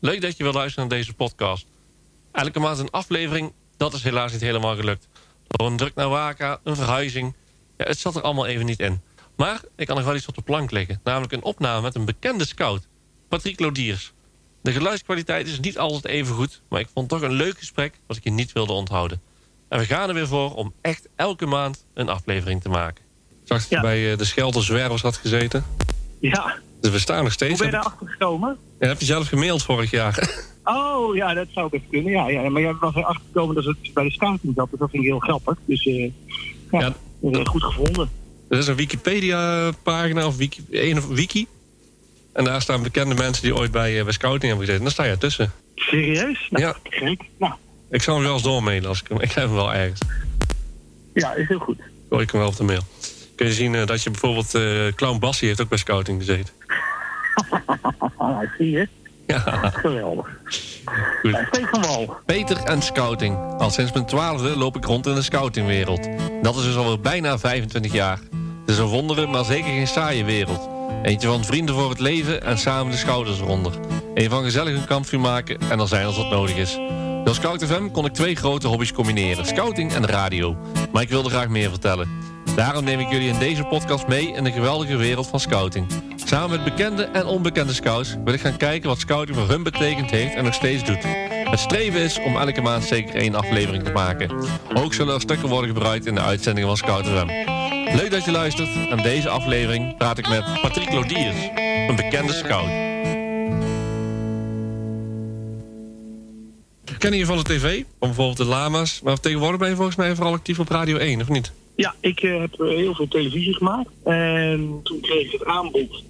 Leuk dat je wil luisteren naar deze podcast. Elke maand een aflevering, dat is helaas niet helemaal gelukt. Door een druk naar Waka, een verhuizing. Ja, het zat er allemaal even niet in. Maar ik kan nog wel iets op de plank leggen. Namelijk een opname met een bekende scout. Patrick Lodiers. De geluidskwaliteit is niet altijd even goed. Maar ik vond toch een leuk gesprek wat ik je niet wilde onthouden. En we gaan er weer voor om echt elke maand een aflevering te maken. Zag dat je Ja. bij eh, de Schelte Zwervers had gezeten? Ja, Dus we staan nog steeds. hoe ben je daarachter gekomen? ja, heb je zelf gemaild vorig jaar? Oh, ja, dat zou best kunnen. Ja, ja. Maar jij was erachter gekomen dat het bij de scouting zat. Dus dat vind ik heel grappig. Dus eh ja, Ja. eh, goed gevonden. Er is een Wikipedia-pagina of wiki, een of wiki. En daar staan bekende mensen die ooit bij, eh, bij Scouting hebben gezeten. Daar sta jij tussen. Serieus? Nou, Ja. gek. Nou, Ik zal hem wel eens doormailen. Als ik, hem, ik heb hem wel ergens. ja, is heel goed. Gooi ik hem wel op de mail. Kun je zien eh, dat je bijvoorbeeld... eh Clown Bassie heeft ook bij Scouting gezeten. Ah, zie je? Ja, Geweldig. goed. Stefan Wal. Peter en Scouting. Al sinds mijn twaalfde loop ik rond in de scoutingwereld. Dat is dus alweer bijna 25 jaar. Het is een wondere, maar zeker geen saaie wereld. Eentje van vrienden voor het leven en samen de schouders eronder. Een van gezellig een kampvuur maken en er zijn als wat nodig is. Door Scout FM kon ik twee grote hobby's combineren. Scouting en radio. Maar ik wilde graag meer vertellen. Daarom neem ik jullie in deze podcast mee in de geweldige wereld van scouting. Samen met bekende en onbekende scouts wil ik gaan kijken wat scouting voor hun betekend heeft en nog steeds doet. Het streven is om elke maand zeker één aflevering te maken. Ook zullen er stukken worden gebruikt in de uitzendingen van Scout FM. Leuk dat je luistert. En deze aflevering praat ik met Patrick Lodiers, een bekende scout. Kennen je van de tv? Bijvoorbeeld de Lama's. Maar tegenwoordig ben je volgens mij vooral actief op Radio 1, of niet? Ja, ik eh, heb eh, heel veel televisie gemaakt. En toen kreeg ik het aanbod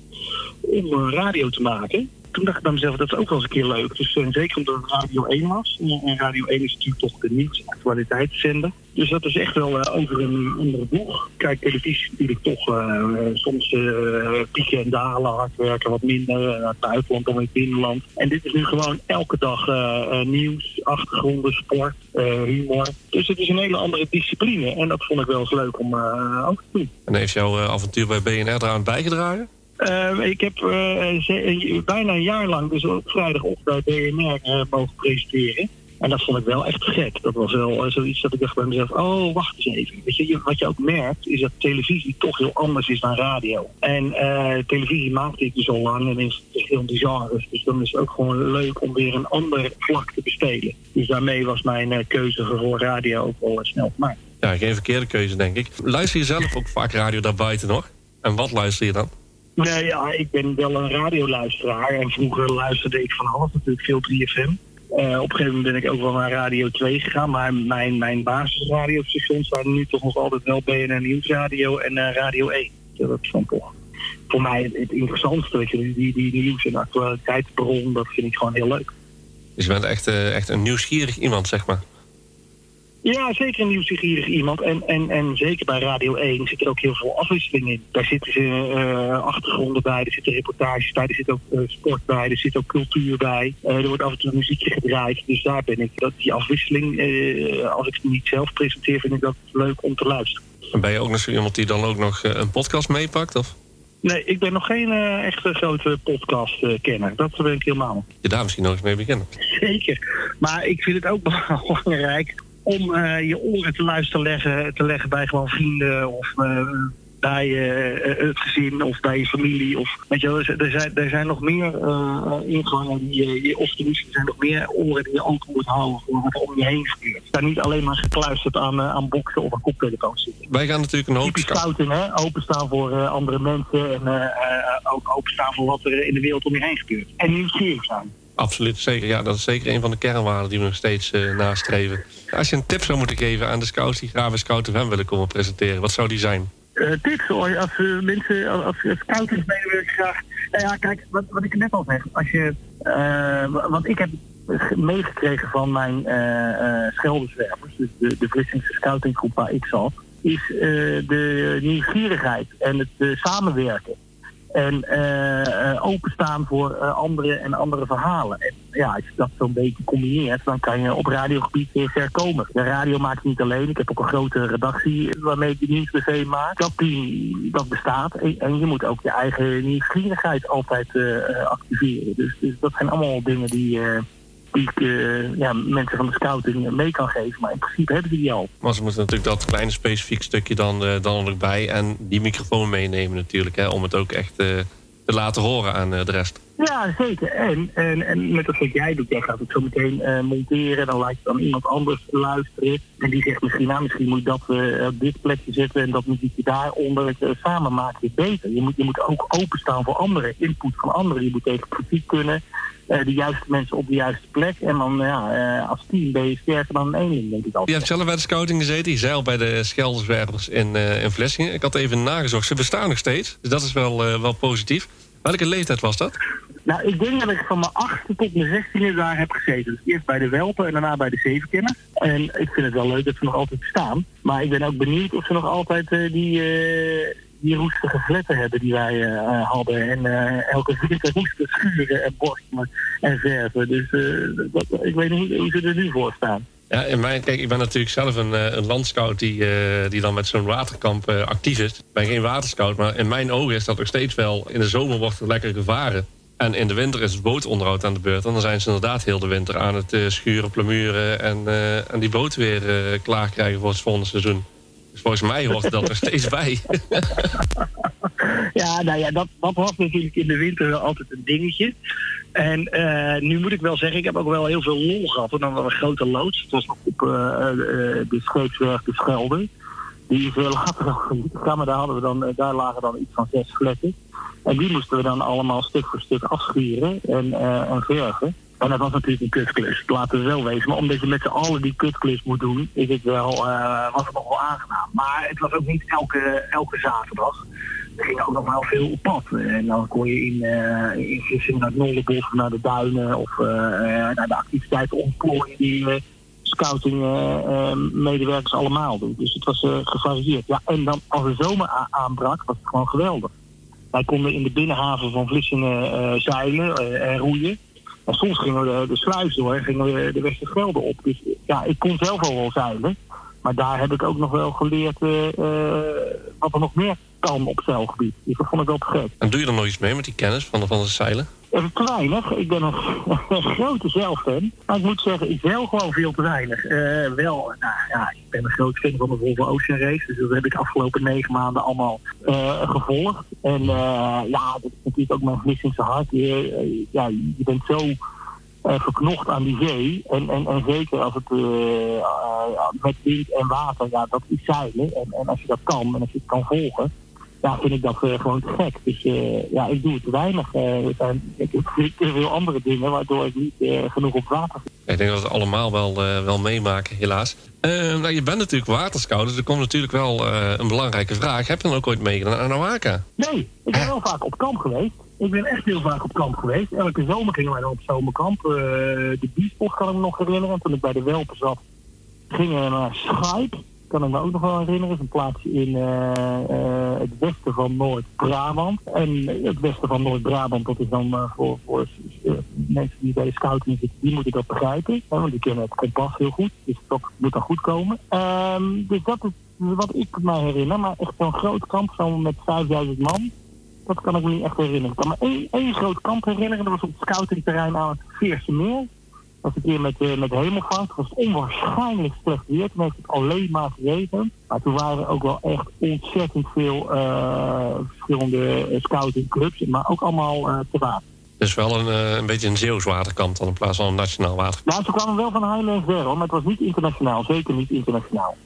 om eh, radio te maken. Toen dacht ik bij mezelf, dat is ook wel eens een keer leuk. Dus eh, zeker omdat het Radio 1 was. En en Radio 1 is natuurlijk toch de nieuws- en actualiteitszender. Dus dat is echt wel eh, over een andere boeg. Kijk, televisie natuurlijk toch eh, soms eh, pieken en dalen, hard werken, wat minder. eh, naar het buitenland dan in het binnenland. En dit is nu gewoon elke dag eh, eh, nieuws, achtergronden, sport, eh, humor. Dus het is een hele andere discipline. En dat vond ik wel eens leuk om eh, ook te doen. En heeft jouw eh, avontuur bij BNR eraan bijgedragen? Eh, ik heb eh, eh, bijna een jaar lang, dus op vrijdagochtend bij BNR eh, mogen presenteren. En dat vond ik wel echt gek. Dat was wel zoiets dat ik dacht bij mezelf, oh, wacht eens even. Weet je, wat je ook merkt, is dat televisie toch heel anders is dan radio. En televisie maakte ik dus al lang en is verschillende genres. Dus dan is het ook gewoon leuk om weer een ander vlak te bespelen. Dus daarmee was mijn keuze voor radio ook wel snel gemaakt. Ja, geen verkeerde keuze, denk ik. Luister je zelf ook vaak radio daarbuiten nog? En wat luister je dan? Nee, ja, ik ben wel een radioluisteraar. En vroeger luisterde ik van alles, natuurlijk veel 3FM. Eh, op een gegeven moment ben ik ook wel naar Radio 2 gegaan. Maar mijn, mijn basisradiostations waren nu toch nog altijd wel BNN Nieuwsradio en eh, Radio 1. Ja, dat is dan toch voor mij het, interessantste. Weet je, die, die, die nieuws- en actualiteitsbron, dat vind ik gewoon heel leuk. Dus je bent echt, eh, echt een nieuwsgierig iemand, zeg maar. Ja, zeker een nieuwsgierig iemand. En, en, en zeker bij Radio 1 zit er ook heel veel afwisseling in. Daar zitten ze eh, achtergronden bij, er zitten reportages bij, er zit ook eh, sport bij, er zit ook cultuur bij. Eh, er wordt af en toe muziekje gedraaid. Dus daar ben ik, dat, die afwisseling, als ik het niet zelf presenteer, vind ik dat leuk om te luisteren. En ben je ook nog zo iemand die dan ook nog een podcast meepakt? Of Nee, ik ben nog geen echte grote podcast-kenner. dat ben ik helemaal. je daar misschien nog eens mee beginnen? Zeker. Maar ik vind het ook belangrijk om eh, je oren te luisteren leggen, te leggen bij gewoon vrienden of eh, bij eh, het gezin of bij je familie. Of, weet je wel, er, zijn, er zijn nog meer eh, ingangen die je, of tenminste er zijn nog meer oren die je open moet houden voor wat er om je heen gebeurt. Sta niet alleen maar gekluisterd aan, aan boksen of aan koptelefoon zitten. Wij gaan natuurlijk een hoop... Scouting, hè? Openstaan voor andere mensen en ook openstaan voor wat er in de wereld om je heen gebeurt. En nieuwsgierig zijn. Absoluut, zeker. Ja, dat is zeker een van de kernwaarden die we nog steeds eh, nastreven. Als je een tip zou moeten geven aan de scouts die graag bij Scout FM willen komen presenteren, wat zou die zijn? eh, tips hoor. Als uh, mensen, als, als scoutersmedewerkers graag. Nou ja, kijk, wat, wat ik net al zeg. Als je, uh, wat ik heb meegekregen van mijn uh, uh, Scheldenzwervers, dus de, de Vlissingse scoutinggroep waar ik zat, is uh, de nieuwsgierigheid en het uh, samenwerken. En uh, openstaan voor uh, andere en andere verhalen. En ja, als je dat zo'n beetje combineert, dan kan je op radiogebied weer ver komen. De radio maakt niet alleen. Ik heb ook een grote redactie waarmee ik de nieuwsbv maak. Dat team, dat bestaat. En, en, je moet ook je eigen nieuwsgierigheid altijd activeren. Dus, dus, dat zijn allemaal dingen die die ik uh, ja, mensen van de scouting mee kan geven. Maar in principe hebben die die al. Maar ze moeten natuurlijk dat kleine specifiek stukje dan, uh, dan erbij. En die microfoon meenemen natuurlijk. Hè, om het ook echt uh, te laten horen aan de rest. Ja, zeker. En, en, en met dat wat jij doet, jij gaat het zo meteen monteren. Dan laat je dan iemand anders luisteren. En die zegt misschien, nou, misschien moet dat op dit plekje zetten. En dat muziekje daaronder. samen maak je het beter. Je moet, je moet ook openstaan voor anderen. Input van anderen. Je moet tegen kritiek kunnen. Eh, de juiste mensen op de juiste plek. En dan ja, uh, als team ben je sterker dan één eenling, denk ik altijd. Je hebt zelf bij de scouting gezeten. Je zei al bij de Scheldenzwervers in, uh, in Vlessingen. Ik had even nagezocht. Ze bestaan nog steeds. Dus dat is wel, wel positief. Welke leeftijd was dat? Nou, ik denk dat ik van mijn achtste tot mijn zestiende daar heb gezeten. Dus eerst bij de Welpen en daarna bij de Zevenkenner. En ik vind het wel leuk dat ze nog altijd bestaan. Maar ik ben ook benieuwd of ze nog altijd die die roestige vletten hebben die wij uh, hadden. En uh, elke winter moesten schuren en borstelen en verven. Dus ik weet niet hoe ze er nu voor staan. Ja, mijn, kijk, ik ben natuurlijk zelf een, een landscout die, die dan met zo'n waterkamp actief is. Ik ben geen waterscout, maar in mijn ogen is dat nog steeds wel... in de zomer wordt er lekker gevaren. En in de winter is het bootonderhoud aan de beurt. En dan zijn ze inderdaad heel de winter aan het schuren, plamuren... en, en die boot weer klaar krijgen voor het volgende seizoen. Volgens mij hoort dat er steeds bij. ja, nou ja, dat, dat was natuurlijk in de winter altijd een dingetje. En uh, nu moet ik wel zeggen, ik heb ook wel heel veel lol gehad. En dan een grote loods. Het was op uh, de scheepswerf de Schelde. Die is later gegaan, maar daar, hadden we dan, daar lagen dan iets van zes vlekken. En die moesten we dan allemaal stuk voor stuk afschuren en, en verven. En dat was natuurlijk een kutklus, laten we wel wezen. Maar omdat je met z'n allen die kutklus moet doen, is het wel, uh, was het nog wel aangenaam. Maar het was ook niet elke, elke zaterdag. Er ging ook nog wel veel op pad. En dan kon je in, uh, in naar het Nollebos of naar de duinen of uh, naar de activiteiten ontplooien die uh, scouting medewerkers allemaal doen. Dus het was gevarieerd. Ja, en dan als de zomer aanbrak, was het gewoon geweldig. Wij konden in de binnenhaven van Vlissingen zeilen en roeien. Soms gingen we de, de door en gingen we de Westerschelde op. Dus ja, ik kon zelf al wel zeilen. Maar daar heb ik ook nog wel geleerd uh, wat er nog meer kan op zeilgebied. Dus dat vond ik wel gek. En doe je er nog iets mee met die kennis van de, van de zeilen? Even te weinig. Ik ben een, een grote zeilfan. Maar ik moet zeggen, ik zeil gewoon veel te weinig. Uh, wel, nou ja, ik ben een groot fan van de Volvo Ocean Race. Dus dat heb ik de afgelopen negen maanden allemaal uh, gevolgd. En uh, ja, dat is natuurlijk ook mijn Vlissingse hart. Je, ja, je bent zo verknocht aan die zee. En, en, en zeker als het met wind en water, ja, dat is zeilen. En, en als je dat kan en als je het kan volgen ja, vind ik dat uh, gewoon te gek. Dus uh, ja, ik doe het te weinig. Zijn, ik heb veel andere dingen waardoor ik niet genoeg op water. Ik denk dat we het allemaal wel, wel meemaken, helaas. nou, je bent natuurlijk waterscout, dus er komt natuurlijk wel een belangrijke vraag. Heb je dan ook ooit meegedaan aan Awaka? Nee, ik ben wel vaak op kamp geweest. Ik ben echt heel vaak op kamp geweest. Elke zomer gingen wij dan op zomerkamp. de Biespot kan ik me nog herinneren. Toen ik bij de Welpen zat, gingen we naar Schuip kan ik me ook nog wel herinneren. is een plaatsje in uh, uh, het westen van Noord-Brabant. En het westen van Noord-Brabant, dat is dan uh, voor, voor mensen die bij scouting zitten, die moeten dat begrijpen. Want die kennen het kompas heel goed. Dus dat moet dan goed komen. Um, dus dat is wat ik me herinner. Maar echt zo'n groot kamp, zo met 5000 man. Dat kan ik me niet echt herinneren. Ik kan me één, één groot kamp herinneren. Dat was op het scoutingterrein aan het Veerse Meer was een keer met, uh, met hemelvaart. Het was onwaarschijnlijk slecht weer. Toen heeft het alleen maar geregend. Maar toen waren er ook wel echt ontzettend veel uh, verschillende eh, scoutingclubs. Maar ook allemaal uh, te water. Dus wel een, een beetje een Zeeuws waterkant dan in plaats van een nationaal water. Ja, ze kwamen wel van en ver, maar het was niet internationaal. Zeker niet internationaal.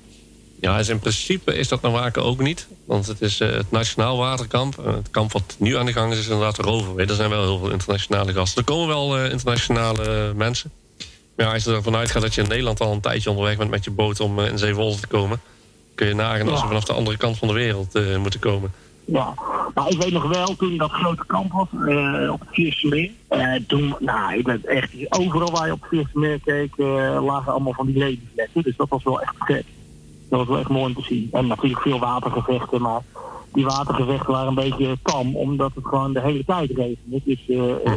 Ja, dus in principe is dat naar Waken ook niet. Want het is uh, het Nationaal Waterkamp. het kamp wat nu aan de gang is, is inderdaad de Roverwee. Er zijn wel heel veel internationale gasten. Er komen wel uh, internationale mensen. Ja, als je ervan uitgaat dat je in Nederland al een tijdje onderweg bent met je boot om uh, in Zeewolde te komen, kun je nagaan als we vanaf de andere kant van de wereld uh, moeten komen. Ja, maar ik weet nog wel, toen dat grote kamp was uh, op het Vierse Meer. toen, nou, ik ben echt, overal waar je op het Vierse Meer keek, lagen allemaal van die levensletten. Dus dat was wel echt gek. Dat was wel echt mooi om te zien. En natuurlijk veel watergevechten, maar die watergevechten waren een beetje tam, omdat het gewoon de hele tijd regende. Dus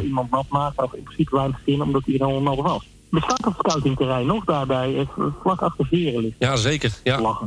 iemand nat maakt, of in principe weinig zin, omdat hij er dan nat was. Bestaat dat scoutingterrein nog daarbij, vlak achter Veren ligt? Ja, zeker. Ja.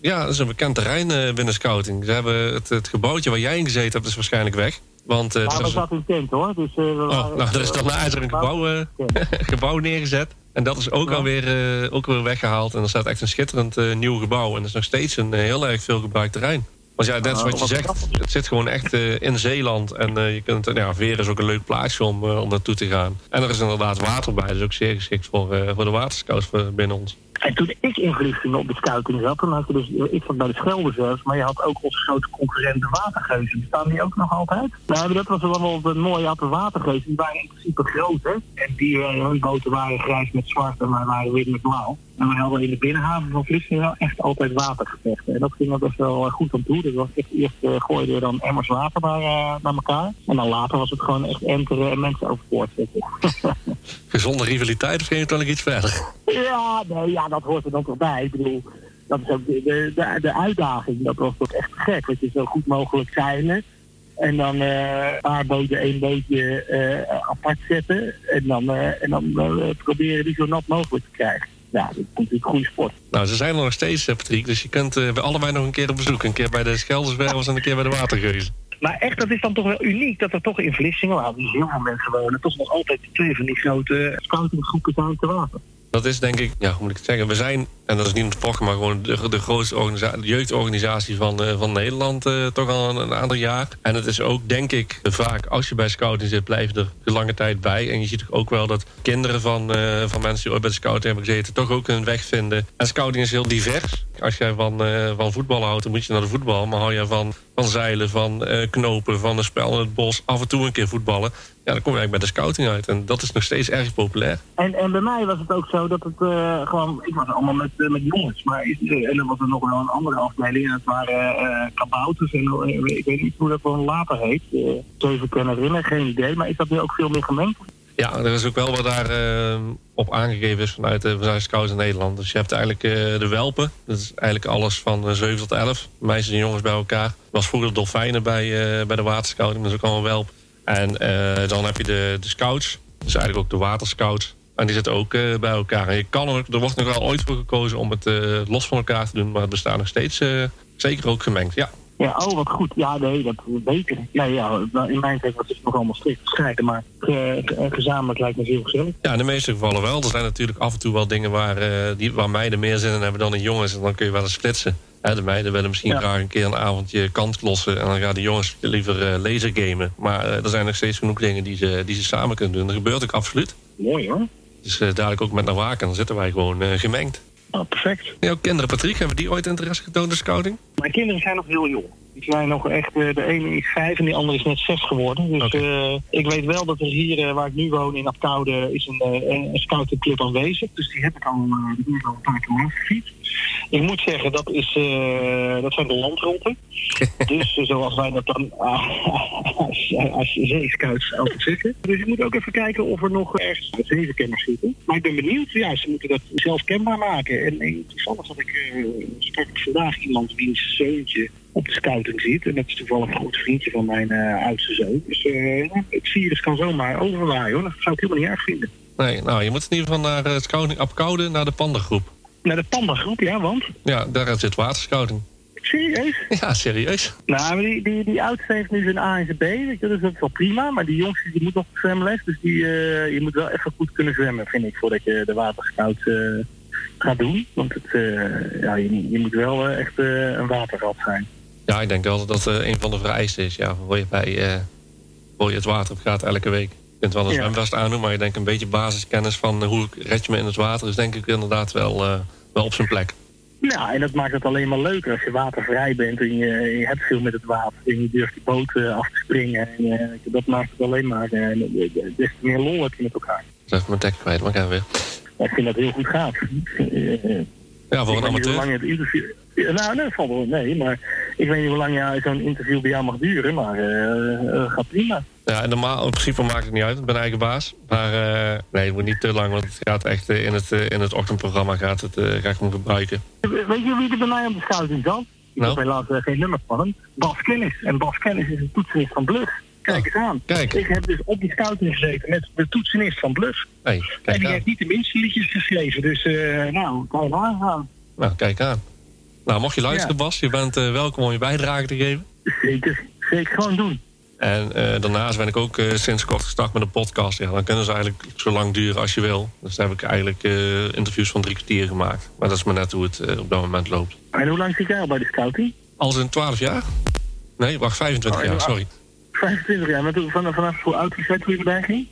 ja, dat is een bekend terrein binnen scouting. Ze hebben het, het gebouwtje waar jij in gezeten hebt, is waarschijnlijk weg. Want, uh, ja, we zaten in tent hoor. Dus, uh, oh, nou, er is toch een ijzeren gebouw, gebouw neergezet. En dat is ook, ja. alweer, ook weer weggehaald. En er staat echt een schitterend nieuw gebouw. En dat is nog steeds een heel erg veel gebruikt terrein. Want ja, net wat je zegt, het zit gewoon echt in Zeeland. En je kunt, ja, Veer is ook een leuk plaatsje om, om naartoe te gaan. En er is inderdaad water bij. Dus ook zeer geschikt voor, voor de waterscouts binnen ons. En toen ik in Vlissingen op de scouting zat, dan had je dus, ik zat bij de Schelde zelfs, maar je had ook onze grote concurrenten watergeuzen. Bestaan die ook nog altijd? Nou, dat was wel een mooie had de watergeuzen. Die waren in principe groot, hè. En die, uh, hun boten waren grijs met zwart en wij waren wit met blauw. En we hadden in de binnenhaven van Vlissingen wel echt altijd watergevechten. En dat ging ook best wel goed aan toe. Dus was echt eerst uh, gooiden we dan emmers water naar, elkaar. En dan later was het gewoon echt enteren en mensen overboord zetten. Gezonde rivaliteit of ging het iets verder? Ja, nee, ja, dat hoort er dan toch bij. Ik bedoel, dat is ook de, de, de, uitdaging. Dat was toch echt gek. Dat je zo goed mogelijk zeilen. En dan uh, een paar boten één beetje uh, apart zetten. En dan, uh, en dan proberen die zo nat mogelijk te krijgen. Ja, dat is natuurlijk goede sport. Nou, ze zijn er nog steeds, Patrick. Dus je kunt bij allebei nog een keer op bezoek. Een keer bij de Scheldeswervels en een keer bij de Watergeuzen. Maar echt, dat is dan toch wel uniek dat er toch in Vlissingen, waar niet heel veel mensen wonen, toch nog altijd twee van die grote scoutinggroepen zijn te water. Dat is denk ik, ja, hoe moet ik het zeggen? We zijn, en dat is niet een maar gewoon de, de grootste jeugdorganisatie van, uh, van Nederland uh, toch al een, aantal jaar. En het is ook, denk ik, vaak als je bij scouting zit, blijf je er de lange tijd bij. En je ziet ook wel dat kinderen van, uh, van mensen die ooit bij de scouting hebben gezeten, toch ook hun weg vinden. En scouting is heel divers. Als jij van, van voetbal houdt, dan moet je naar de voetbal. Maar hou je van, van zeilen, van knopen, van een spel in het bos, af en toe een keer voetballen ja, dan kom je eigenlijk bij de scouting uit. En dat is nog steeds erg populair. En, en bij mij was het ook zo dat het uh, gewoon... Ik was allemaal met, uh, met jongens. Maar is, uh, en dan was er nog wel een andere afdeling. En het waren kabouters. En ik weet niet hoe dat gewoon later heet. zeven kan herinneren, geen idee. Maar is dat nu ook veel meer gemengd? Ja, er is ook wel wat daar op aangegeven is vanuit de, vanuit Scouts in Nederland. Dus je hebt eigenlijk de Welpen. Dat is eigenlijk alles van 7 tot 11. Meisjes en jongens bij elkaar. Er was vroeger de Dolfijnen bij, bij de waterscouting. Dat is ook allemaal Welp. En uh, dan heb je de, de scouts. Dus eigenlijk ook de waterscouts. En die zitten ook uh, bij elkaar. En je kan er, er wordt nog wel ooit voor gekozen om het uh, los van elkaar te doen. Maar het bestaat nog steeds zeker ook gemengd, ja. Ja, oh wat goed. Ja, nee, dat beter. Nee, ja, in mijn tijd was het nog allemaal strikt gescheiden, maar gezamenlijk lijkt me veel gezellig. Ja, in de meeste gevallen wel. Er zijn natuurlijk af en toe wel dingen waar, die, waar meiden meer zin in hebben dan in jongens. En dan kun je wel eens splitsen de meiden willen misschien graag een keer een avondje kant lossen. En dan gaan de jongens liever uh, laser gamen. Maar uh, er zijn nog steeds genoeg dingen die ze, die ze samen kunnen doen. Dat gebeurt ook absoluut. Mooi hoor. Dus dadelijk ook met naar waken, dan zitten wij gewoon gemengd. Oh, perfect. jouw kinderen, Patrick, hebben die ooit interesse getoond in scouting? Mijn kinderen zijn nog heel jong. Die zijn nog echt, de ene is vijf en die andere is net zes geworden. Dus okay. ik weet wel dat er hier, waar ik nu woon in Apkoude, is een, een scoutingclub aanwezig. Dus die heb ik al, die heb al een paar keer gefietst. Ik moet zeggen, dat, is, uh, dat zijn de landrotten. dus zoals wij dat dan uh, als, als zeescouts altijd zeggen. Dus je moet ook even kijken of er nog ergens zevenkenners zitten. Maar ik ben benieuwd. Ja, ze moeten dat zelf kenbaar maken. En, en toevallig had ik, sprak ik vandaag iemand wiens zoontje op de scouting zit. En dat is toevallig een goed vriendje van mijn oudste zoon. Dus het virus kan zomaar overwaaien hoor. Dat zou ik helemaal niet erg vinden. Nee, nou, je moet in ieder geval naar uh, scouting Apkoude, naar de pandagroep. Naar de pandagroep, ja, want? Ja, daar zit waterscouting. Serieus? Ja, serieus. Nou, die, die, die oudste heeft nu zijn A en zijn B, weet je, dus dat is wel prima. Maar die jongste die moet nog zwemles, dus die, uh, je moet wel even goed kunnen zwemmen, vind ik, voordat je de waterscout uh, gaat doen. Want het, uh, ja, je, je, moet wel echt een waterrat zijn. Ja, ik denk wel dat dat een van de vereisten is, ja, voor je, bij, voor je het water op gaat elke week kunt wel een zwemvest aandoen, maar je denkt een beetje basiskennis van eh, hoe red je me in het water is denk ik inderdaad wel, uh, wel op zijn plek. Ja, en dat maakt het alleen maar leuker als je watervrij bent en je, je hebt veel met het water en je durft die boot af te springen. En, uh, dat maakt het alleen maar uh, des te meer lol heb je met elkaar. Zeg mijn tek kwijt, maar ik weer. Ik vind dat heel goed gaat. ja, voor een amateur. Lang het interview... Nou, nee, valt wel nee, maar ik weet niet hoe lang ja, zo'n interview bij jou mag duren, maar gaat prima. Ja, en normaal, in principe maakt het niet uit. Ik ben eigen baas. Maar uh, nee, het moet niet te lang, want het gaat echt uh, in, het, uh, in het ochtendprogramma gaat het, ga ik hem gebruiken. Weet je wie er bij mij op de scouting zat? Ik Nou? heb helaas eh, geen nummer van hem. Bas Kennis. En Bas Kennis is een toetsenist van Bluff. Kijk eens aan. Kijk. Ik heb dus op die scouting gezeten met de toetsenist van Bluff. Hey, en die aan. heeft niet de minste liedjes geschreven. Dus eh, nou, kan je maar gaan. Nou, kijk aan. Nou, mocht je luisteren, Bas, je bent eh, welkom om je bijdrage te geven. Zeker. Zeker gewoon doen. En eh, daarnaast ben ik ook eh, sinds kort gestart met een podcast. Ja, dan kunnen ze eigenlijk zo lang duren als je wil. Dus daar heb ik eigenlijk interviews van drie kwartier gemaakt. Maar dat is maar net hoe het op dat moment loopt. En hoe lang zit jij al bij de scouting? Al in 12 jaar? Nee, wacht, 25 Oh, jaar, ja. sorry. 25 jaar. Vanaf, vanaf hoe oud was jij toen je erbij ging?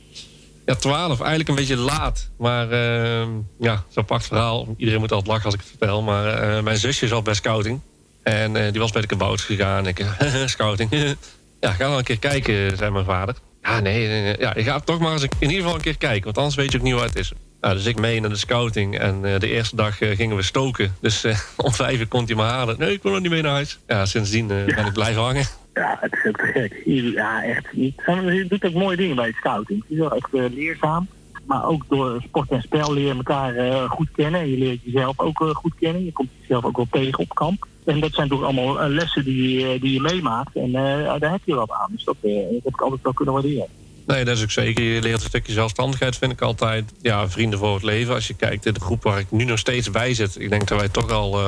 Ja, 12, eigenlijk een beetje laat. Maar eh, ja, is een apart verhaal. Iedereen moet altijd lachen als ik het vertel. Maar eh, mijn zusje zat bij scouting. En eh, die was bij de kabouts gegaan. Ik, eh, scouting. ja, ga dan een keer kijken, zei mijn vader. Ja, nee. Ja, je gaat toch maar eens in ieder geval een keer kijken. Want anders weet je ook niet wat het is. Nou, dus ik mee naar de scouting. En de eerste dag gingen we stoken. Dus om vijf uur kon hij me halen. Nee, ik wil nog niet mee naar huis. Ja, sindsdien ben ik blijven hangen. Ja, het is ook te gek. Ja, echt. Je doet ook mooie dingen bij de scouting. Het is wel echt eh, leerzaam. Maar ook door sport en spel leer je elkaar eh, goed kennen. En je leert jezelf ook eh, goed kennen. Je komt jezelf ook wel tegen op kamp. En dat zijn toch allemaal lessen die, die je meemaakt. En daar heb je wat aan. Dus dat, dat heb ik altijd wel kunnen waarderen. Nee, dat is ook zeker. Je leert een stukje zelfstandigheid, vind ik altijd. Ja, vrienden voor het leven. Als je kijkt, de groep waar ik nu nog steeds bij zit. Ik denk dat wij toch al...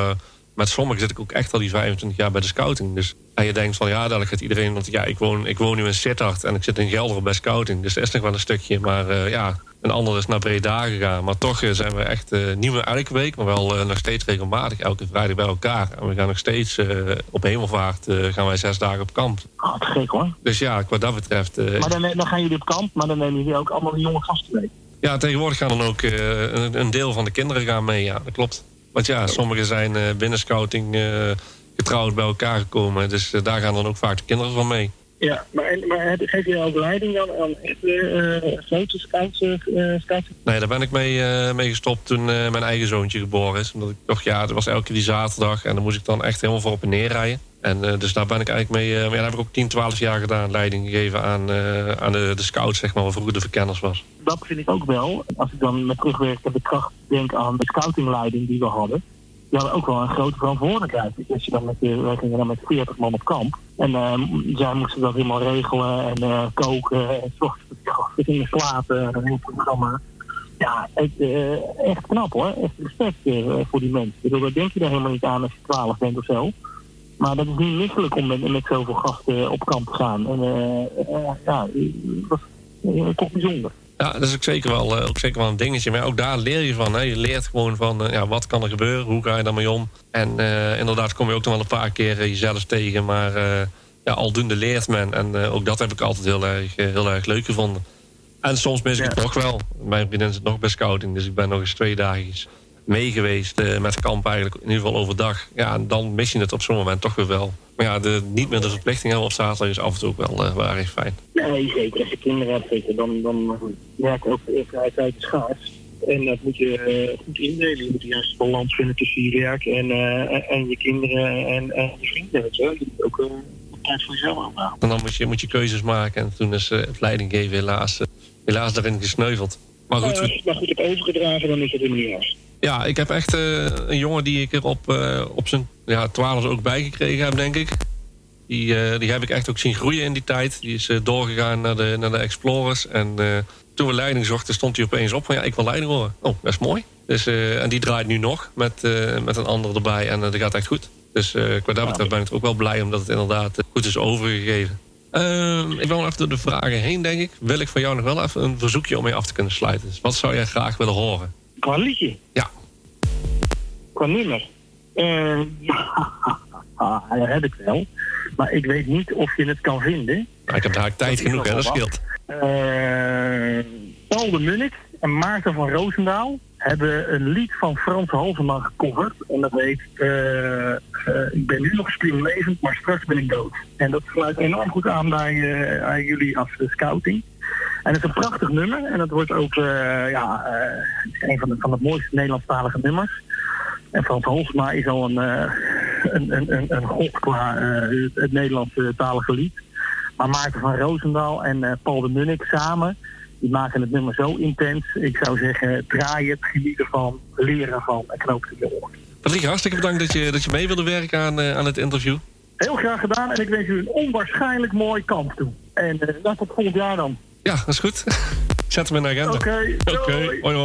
met sommigen zit ik ook echt al die 25 jaar bij de scouting. Dus en je denkt van, ja, dadelijk gaat iedereen... Want ja, ik woon, ik woon nu in Sittard en ik zit in Gelder bij scouting. Dus dat is nog wel een stukje. Maar eh, ja, een ander is naar Breda gegaan. Maar toch eh, zijn we echt eh, niet meer elke week... maar wel nog steeds regelmatig elke vrijdag bij elkaar. En we gaan nog steeds op hemelvaart... gaan wij zes dagen op kamp. Ah, te gek hoor. Dus ja, wat dat betreft... Maar dan, dan gaan jullie op kamp, maar dan nemen jullie ook allemaal jonge gasten mee. Ja, tegenwoordig gaan dan ook een, een deel van de kinderen gaan mee. Ja, dat klopt. Want ja, sommigen zijn eh, binnen scouting eh, getrouwd bij elkaar gekomen. Dus eh, daar gaan dan ook vaak de kinderen van mee. Ja, maar, maar geef je ook leiding dan aan echte eh grote scouts? eh, scouts? Nee, daar ben ik mee, eh, mee gestopt toen eh, mijn eigen zoontje geboren is. Omdat ik toch, ja, dat was elke keer die zaterdag. En dan moest ik dan echt helemaal voor op en neer rijden. En eh, dus daar ben ik eigenlijk mee... eh, ja, daar heb ik ook 10, 12 jaar gedaan. Leiding gegeven aan, eh, aan de, de scouts, zeg maar, wat vroeger de verkenners was. dat vind ik ook wel. Als ik dan met terugwerkende kracht denk aan de scoutingleiding die we hadden. Hadden ook wel een grote verantwoordelijkheid. Dus je dan met, de- wij gingen dan met 40 man op kamp. En eh, zij moesten dat helemaal regelen en eh, koken. En zorgen gasten gingen slapen. En een heel programma. Ja, eh, echt knap hoor. Echt respect eh, voor die mensen. Ik bedoel, denk je daar helemaal niet aan als je 12 bent of zo. Maar dat is niet misselijk om met, met zoveel gasten op kamp te gaan. En eh, eh, ja, dat is eh, toch bijzonder. Ja, dat is ook zeker wel, eh, ook zeker wel een dingetje. Maar ook daar leer je van. Hè. Je leert gewoon van eh, ja, wat kan er gebeuren, hoe ga je daarmee om. En eh, inderdaad kom je ook nog wel een paar keer jezelf tegen. Maar ja, aldoende leert men. En ook dat heb ik altijd heel erg, heel erg leuk gevonden. En soms mis ik Ja. het nog wel. Mijn vriendin zit nog bij scouting. Dus ik ben nog eens twee dagen mee geweest eh, met kamp eigenlijk. In ieder geval overdag. Ja, dan mis je het op zo'n moment toch weer wel. Maar ja, de, niet meer de verplichting hebben op zaterdag is af en toe ook wel, eh, wel erg fijn. Nee, zeker. Als je kinderen hebt, zeker, dan, dan werkt ook de tijd schaars. En dat moet je eh, goed indelen. Je moet de juiste balans vinden tussen je werk en, en, je kinderen en, en je vrienden. weet Je, je moet ook eh, tijd voor jezelf aanhouden. En dan moet je, moet je keuzes maken. En toen is het leidinggeven helaas, helaas daarin gesneuveld. Maar goed, Maar als je het maar goed hebt overgedragen, dan is het helemaal niet erg. Ja, ik heb echt eh, een jongen die ik er op, eh, op zijn ja, twaalf ook bijgekregen heb, denk ik. Die, eh, die heb ik echt ook zien groeien in die tijd. Die is doorgegaan naar de, naar de Explorers. En toen we leiding zochten, stond hij opeens op van ja, ik wil leiding worden. Oh, dat is mooi. Dus, en die draait nu nog met, met een ander erbij. En dat gaat echt goed. Dus qua dat betreft ben ik er ook wel blij omdat het inderdaad goed is overgegeven. Ehm, ik wel even door de vragen heen, denk ik. Wil ik van jou nog wel even een verzoekje om mee af te kunnen sluiten. Dus wat zou jij graag willen horen? Qua liedje, Ja, qua nummer. Ja, ah, dat heb ik wel. Maar ik weet niet of je het kan vinden. maar ik heb daar tijd Dat genoeg, hè, dat scheelt. Eh, Paul de Munnik en Maarten van Roosendaal hebben een lied van Frans Halverman gecoverd. En dat heet eh, eh, Ik ben nu nog springlevend, maar straks ben ik dood. En dat sluit enorm goed aan bij aan jullie als scouting. En het is een prachtig nummer. En dat wordt ook eh, ja, eh, een van de, van de mooiste Nederlandstalige nummers. En Frans Holsma is al eh, een, een, een, een, god qua het Nederlandse talige lied. Maar Maarten van Roosendaal en Paul de Munnik samen... die maken het nummer zo intens. Ik zou zeggen, draai het, geniet ervan, leren van en knoop het in je oor. Patrick, hartstikke bedankt dat je, dat je mee wilde werken aan, aan het interview. Heel graag gedaan en ik wens u een onwaarschijnlijk mooi kamp toe. En uh, tot volgend jaar dan. Ja, dat is goed. Zet hem in de agenda. Oké, okay, hoi.